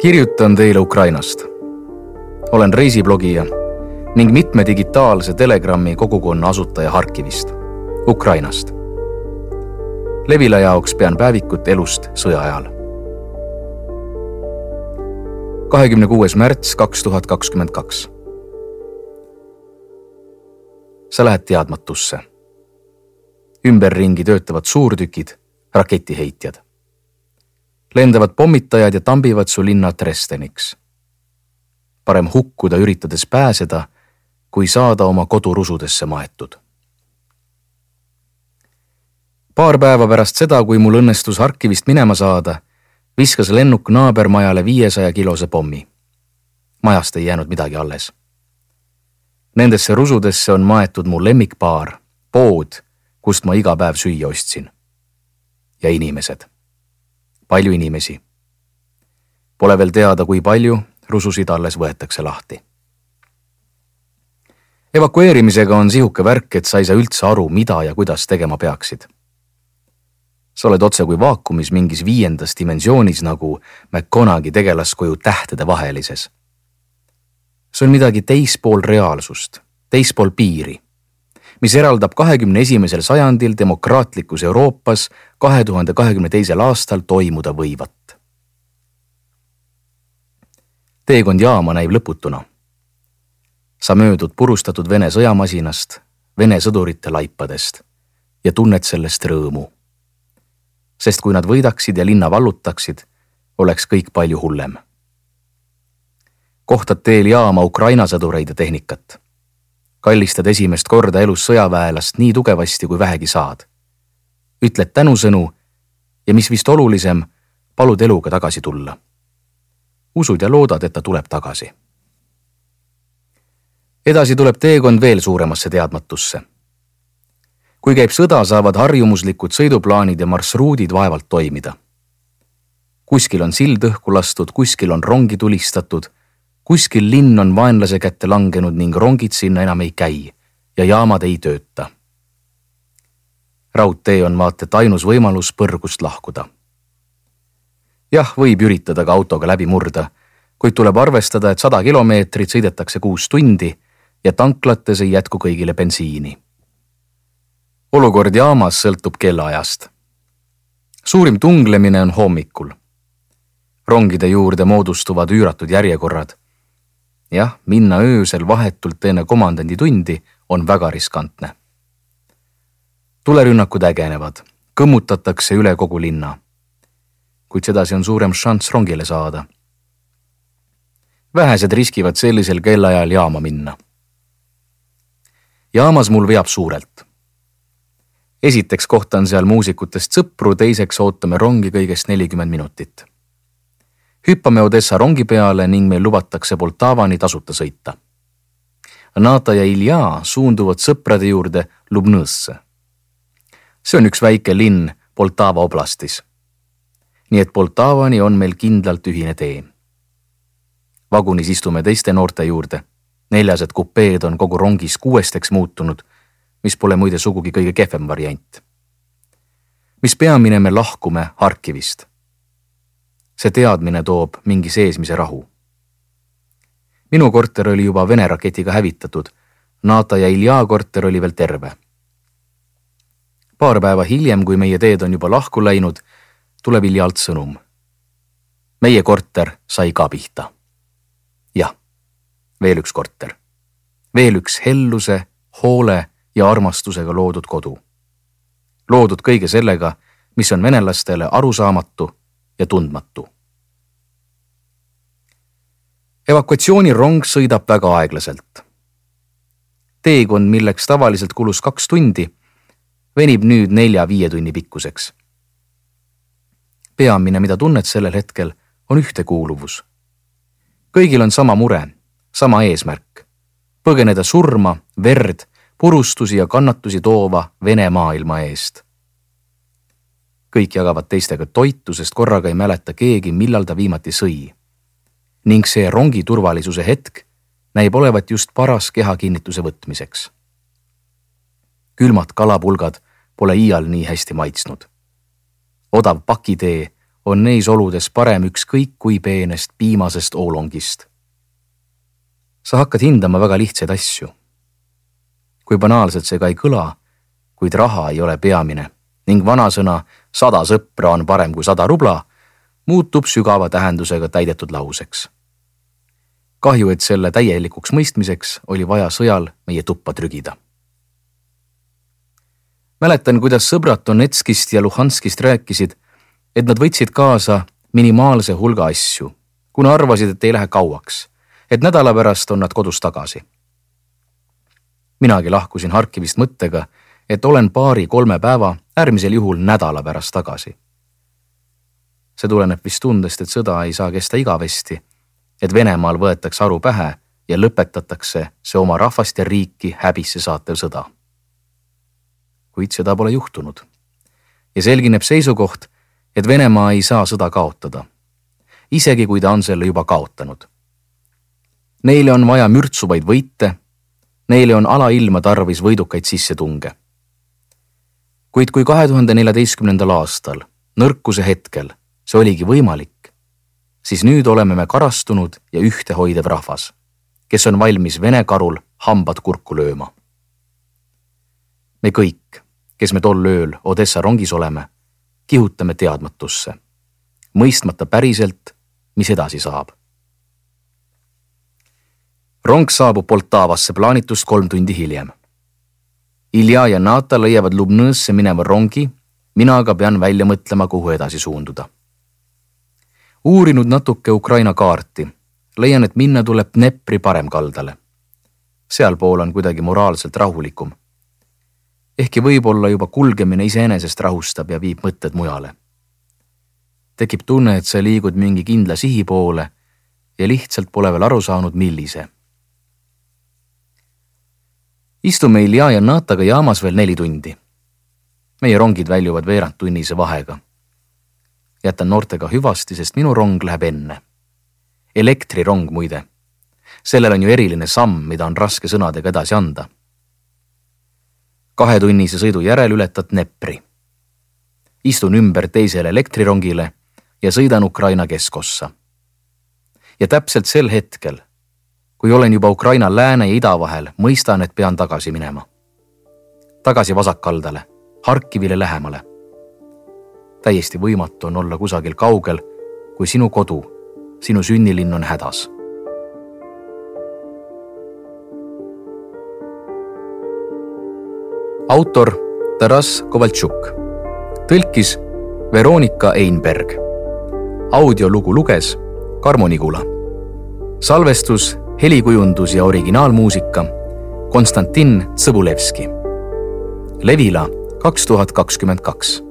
kirjutan teile Ukrainast. olen reisiblogija ning mitme digitaalse Telegrami kogukonna asutaja Harkivist, Ukrainast. Levila jaoks pean päevikut elust sõja ajal. kahekümne kuues märts kaks tuhat kakskümmend kaks. sa lähed teadmatusse. ümberringi töötavad suurtükid, raketiheitjad lendavad pommitajad ja tambivad su linna Dresdeniks. parem hukkuda üritades pääseda, kui saada oma kodu rusudesse maetud. paar päeva pärast seda, kui mul õnnestus Harkivist minema saada, viskas lennuk naabermajale viiesaja kilose pommi. majast ei jäänud midagi alles. Nendesse rusudesse on maetud mu lemmikbaar, pood, kust ma iga päev süüa ostsin. ja inimesed palju inimesi. Pole veel teada, kui palju rususid alles võetakse lahti. evakueerimisega on sihuke värk, et sa ei saa üldse aru, mida ja kuidas tegema peaksid. sa oled otsekui vaakumis mingis viiendas dimensioonis nagu McConaughey tegelaskoju tähtede vahelises. see on midagi teispool reaalsust, teispool piiri mis eraldab kahekümne esimesel sajandil demokraatlikus Euroopas kahe tuhande kahekümne teisel aastal toimuda võivat. teekond jaama näib lõputuna. sa möödud purustatud Vene sõjamasinast, Vene sõdurite laipadest ja tunned sellest rõõmu. sest kui nad võidaksid ja linna vallutaksid, oleks kõik palju hullem. kohtad teel jaama Ukraina sõdureid ja tehnikat kallistad esimest korda elus sõjaväelast nii tugevasti, kui vähegi saad. ütled tänusõnu ja mis vist olulisem, palud eluga tagasi tulla. usud ja loodad, et ta tuleb tagasi. edasi tuleb teekond veel suuremasse teadmatusse. kui käib sõda, saavad harjumuslikud sõiduplaanid ja marsruudid vaevalt toimida. kuskil on sild õhku lastud, kuskil on rongi tulistatud kuskil linn on vaenlase kätte langenud ning rongid sinna enam ei käi ja jaamad ei tööta. raudtee on vaata et ainus võimalus põrgust lahkuda. jah, võib üritada ka autoga läbi murda, kuid tuleb arvestada, et sada kilomeetrit sõidetakse kuus tundi ja tanklates ei jätku kõigile bensiini. olukord jaamas sõltub kellaajast. suurim tunglemine on hommikul rongide juurde moodustuvad üüratud järjekorrad jah, minna öösel vahetult enne komandanditundi on väga riskantne. tulerünnakud ägenevad, kõmmutatakse üle kogu linna. kuid sedasi on suurem šanss rongile saada. vähesed riskivad sellisel kellaajal jaama minna. jaamas mul veab suurelt. esiteks kohtan seal muusikutest sõpru, teiseks ootame rongi kõigest nelikümmend minutit hüppame Odessa rongi peale ning meil lubatakse Poltavani tasuta sõita. Nata ja Ilja suunduvad sõprade juurde Lubnõsse. see on üks väike linn Poltava oblastis. nii et Poltavani on meil kindlalt ühine tee. vagunis istume teiste noorte juurde. neljased kupeed on kogu rongis kuuesteks muutunud, mis pole muide sugugi kõige kehvem variant. mis peamine, me lahkume Harkivist see teadmine toob mingi seesmise rahu. minu korter oli juba Vene raketiga hävitatud, Nata ja Ilja korter oli veel terve. paar päeva hiljem, kui meie teed on juba lahku läinud, tuleb Iljalt sõnum. meie korter sai ka pihta. jah, veel üks korter, veel üks helluse, hoole ja armastusega loodud kodu. loodud kõige sellega, mis on venelastele arusaamatu ja tundmatu. evakuatsioonirong sõidab väga aeglaselt. teekond, milleks tavaliselt kulus kaks tundi, venib nüüd nelja-viie tunni pikkuseks. peamine, mida tunned sellel hetkel, on ühtekuuluvus. kõigil on sama mure, sama eesmärk, põgeneda surma, verd, purustusi ja kannatusi toova Vene maailma eest kõik jagavad teistega toitu, sest korraga ei mäleta keegi, millal ta viimati sõi. ning see rongi turvalisuse hetk näib olevat just paras kehakinnituse võtmiseks. külmad kalapulgad pole iial nii hästi maitsnud. odav pakitee on neis oludes parem ükskõik kui peenest piimasest oolongist. sa hakkad hindama väga lihtsaid asju. kui banaalselt see ka ei kõla, kuid raha ei ole peamine ning vanasõna sada sõpra on parem kui sada rubla muutub sügava tähendusega täidetud lauseks. kahju, et selle täielikuks mõistmiseks oli vaja sõjal meie tuppa trügida. mäletan, kuidas sõbrad Donetskist ja Luhanskist rääkisid, et nad võtsid kaasa minimaalse hulga asju, kuna arvasid, et ei lähe kauaks, et nädala pärast on nad kodus tagasi. minagi lahkusin Harkivist mõttega, et olen paari-kolme päeva, äärmisel juhul nädala pärast tagasi see tuleneb vist tundest, et sõda ei saa kesta igavesti, et Venemaal võetakse aru pähe ja lõpetatakse see oma rahvast ja riiki häbisse saatev sõda. kuid seda pole juhtunud. ja selgineb seisukoht, et Venemaa ei saa sõda kaotada, isegi kui ta on selle juba kaotanud. Neile on vaja mürtsuvaid võite, neile on alailma tarvis võidukaid sissetunge. Kuid kui kahe tuhande neljateistkümnendal aastal, nõrkuse hetkel see oligi võimalik, siis nüüd oleme me karastunud ja ühtehoidev rahvas, kes on valmis Vene karul hambad kurku lööma. me kõik, kes me tol ööl Odessa rongis oleme, kihutame teadmatusse, mõistmata päriselt, mis edasi saab. rong saabub Poltavasse plaanitust kolm tundi hiljem. Ilja ja Nata leiavad Lubnõsse mineva rongi, mina aga pean välja mõtlema, kuhu edasi suunduda uurinud natuke Ukraina kaarti, leian, et minna tuleb Dnepri paremkaldale. sealpool on kuidagi moraalselt rahulikum. ehkki võib-olla juba kulgemine iseenesest rahustab ja viib mõtted mujale. tekib tunne, et sa liigud mingi kindla sihi poole ja lihtsalt pole veel aru saanud, millise. Istume Ilja ja Nataga jaamas veel neli tundi. meie rongid väljuvad veerandtunnise vahega jätan noortega hüvasti, sest minu rong läheb enne. elektrirong muide. sellel on ju eriline samm, mida on raske sõnadega edasi anda. kahetunnise sõidu järel ületad Dnepri. istun ümber teisele elektrirongile ja sõidan Ukraina keskossa. ja täpselt sel hetkel, kui olen juba Ukraina lääne ja ida vahel, mõistan, et pean tagasi minema. tagasi vasakkaldale, Harkivile lähemale täiesti võimatu on olla kusagil kaugel, kui sinu kodu, sinu sünnilinn on hädas. autor Taras Kovaltšuk, tõlkis Veronika Einberg. audiolugu luges Karmo Nigula. salvestus, helikujundus ja originaalmuusika Konstantin Tsõbulevski. Levila kaks tuhat kakskümmend kaks